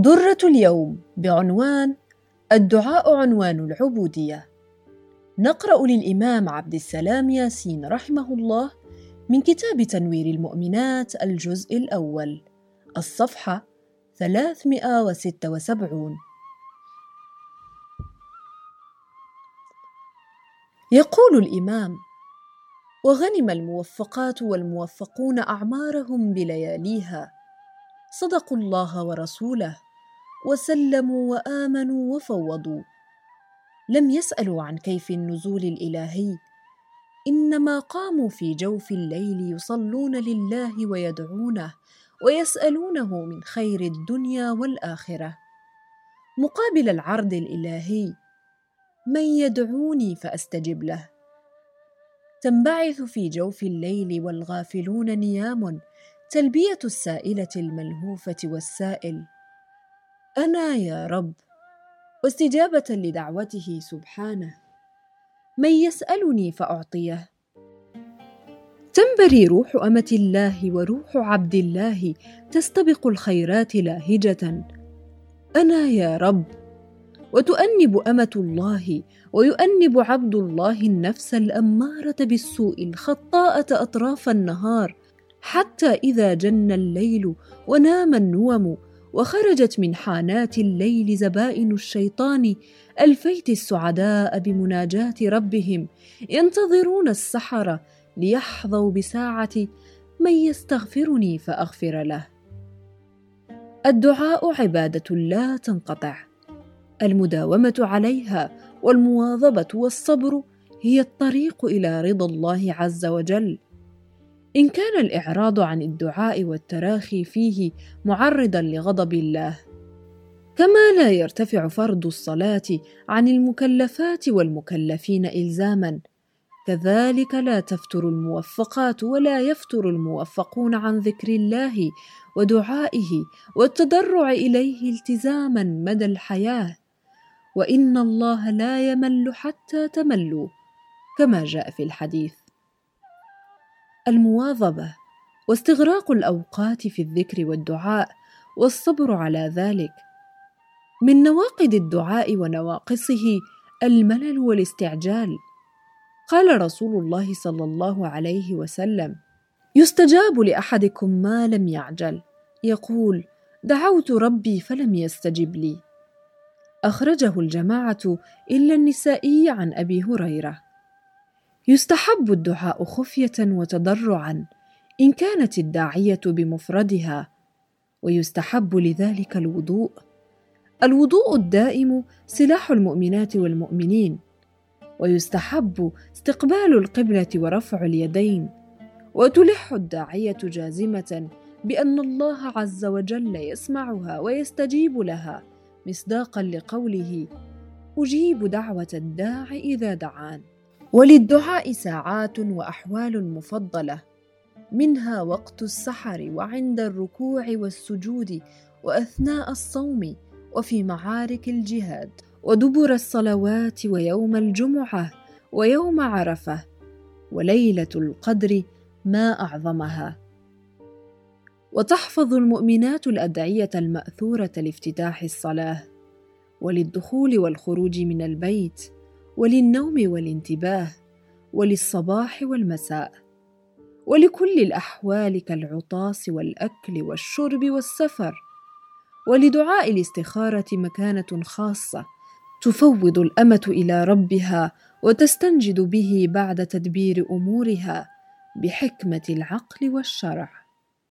درة اليوم بعنوان الدعاء عنوان العبودية. نقرأ للإمام عبد السلام ياسين رحمه الله من كتاب تنوير المؤمنات الجزء الأول الصفحة 376 يقول الإمام وغنم الموفقات والموفقون أعمارهم بلياليها. صدقوا الله ورسوله. وسلموا وآمنوا وفوضوا. لم يسألوا عن كيف النزول الإلهي إنما قاموا في جوف الليل يصلون لله ويدعونه ويسألونه من خير الدنيا والآخرة. مقابل العرض الإلهي من يدعوني فأستجب له. تنبعث في جوف الليل والغافلون نيام تلبية السائلة الملهوفة والسائل. أنا يا رب واستجابه لدعوته سبحانه. من يسألني فأعطيه. تنبري روح أمة الله وروح عبد الله تستبق الخيرات لاهجة. أنا يا رب وتؤنب أمة الله ويؤنب عبد الله النفس الأمارة بالسوء الخطاءة أطراف النهار حتى إذا جن الليل ونام النوم وخرجت من حانات الليل زبائن الشيطان ألفيت السعداء بمناجاة ربهم ينتظرون السحره ليحظوا بساعة من يستغفرني فأغفر له. الدعاء عبادة لا تنقطع. المداومة عليها والمواظبة والصبر هي الطريق إلى رضا الله عز وجل. إن كان الإعراض عن الدعاء والتراخي فيه معرضا لغضب الله. كما لا يرتفع فرض الصلاة عن المكلفات والمكلفين الزاما. كذلك لا تفتر الموفقات ولا يفتر الموفقون عن ذكر الله ودعائه والتضرع إليه التزاما مدى الحياة. وإن الله لا يمل حتى تملوا كما جاء في الحديث. المواظبة واستغراق الأوقات في الذكر والدعاء والصبر على ذلك. من نواقض الدعاء ونواقصه الملل والاستعجال. قال رسول الله صلى الله عليه وسلم يستجاب لأحدكم ما لم يعجل. يقول دعوت ربي فلم يستجب لي أخرجه الجماعة إلا النسائي عن أبي هريرة. يستحب الدعاء خفية وتضرعا إن كانت الداعية بمفردها. ويستحب لذلك الوضوء. الوضوء الدائم سلاح المؤمنات والمؤمنين. ويستحب استقبال القبلة ورفع اليدين. وتلح الداعية جازمة بأن الله عز وجل يسمعها ويستجيب لها مصداقا لقوله أجيب دعوة الداع إذا دعان. وللدعاء ساعات وأحوال مفضلة. منها وقت السحر وعند الركوع والسجود وأثناء الصوم وفي معارك الجهاد ودبر الصلوات ويوم الجمعة ويوم عرفة وليلة القدر ما أعظمها. وتحفظ المؤمنات الأدعية المأثورة لافتتاح الصلاة وللدخول والخروج من البيت وللنوم والانتباه وللصباح والمساء ولكل الأحوال كالعطاس والأكل والشرب والسفر ولدعاء الاستخارة مكانة خاصة تفوض الأمة إلى ربها وتستنجد به بعد تدبير أمورها بحكمة العقل والشرع.